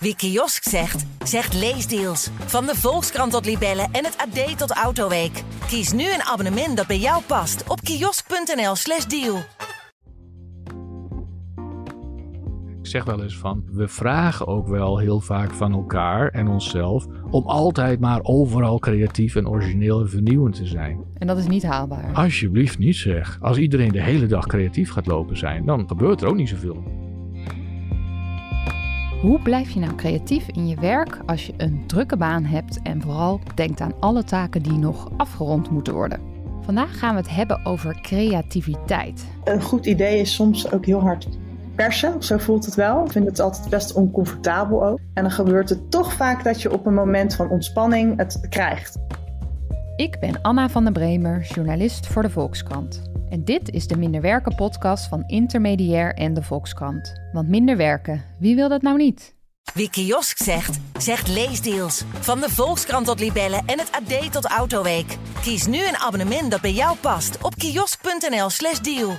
Wie kiosk zegt, zegt leesdeals. Van de Volkskrant tot Libellen en het AD tot Autoweek. Kies nu een abonnement dat bij jou past op kiosk.nl/slash deal. Ik zeg wel eens van, we vragen ook wel heel vaak van elkaar en onszelf om altijd maar overal creatief en origineel en vernieuwend te zijn. En dat is niet haalbaar. Alsjeblieft niet zeg. Als iedereen de hele dag creatief gaat lopen zijn, dan gebeurt er ook niet zoveel. Hoe blijf je nou creatief in je werk als je een drukke baan hebt en vooral denkt aan alle taken die nog afgerond moeten worden? Vandaag gaan we het hebben over creativiteit. Een goed idee is soms ook heel hard persen, zo voelt het wel. Ik vind het altijd best oncomfortabel ook. En dan gebeurt het toch vaak dat je op een moment van ontspanning het krijgt. Ik ben Anna van der Bremer, journalist voor de Volkskrant. En dit is de Minder Werken podcast van Intermediair en de Volkskrant. Want minder werken, wie wil dat nou niet? Wie kiosk zegt, zegt leesdeals. Van de Volkskrant tot Libellen en het AD tot Autoweek. Kies nu een abonnement dat bij jou past op kiosk.nl/slash deal.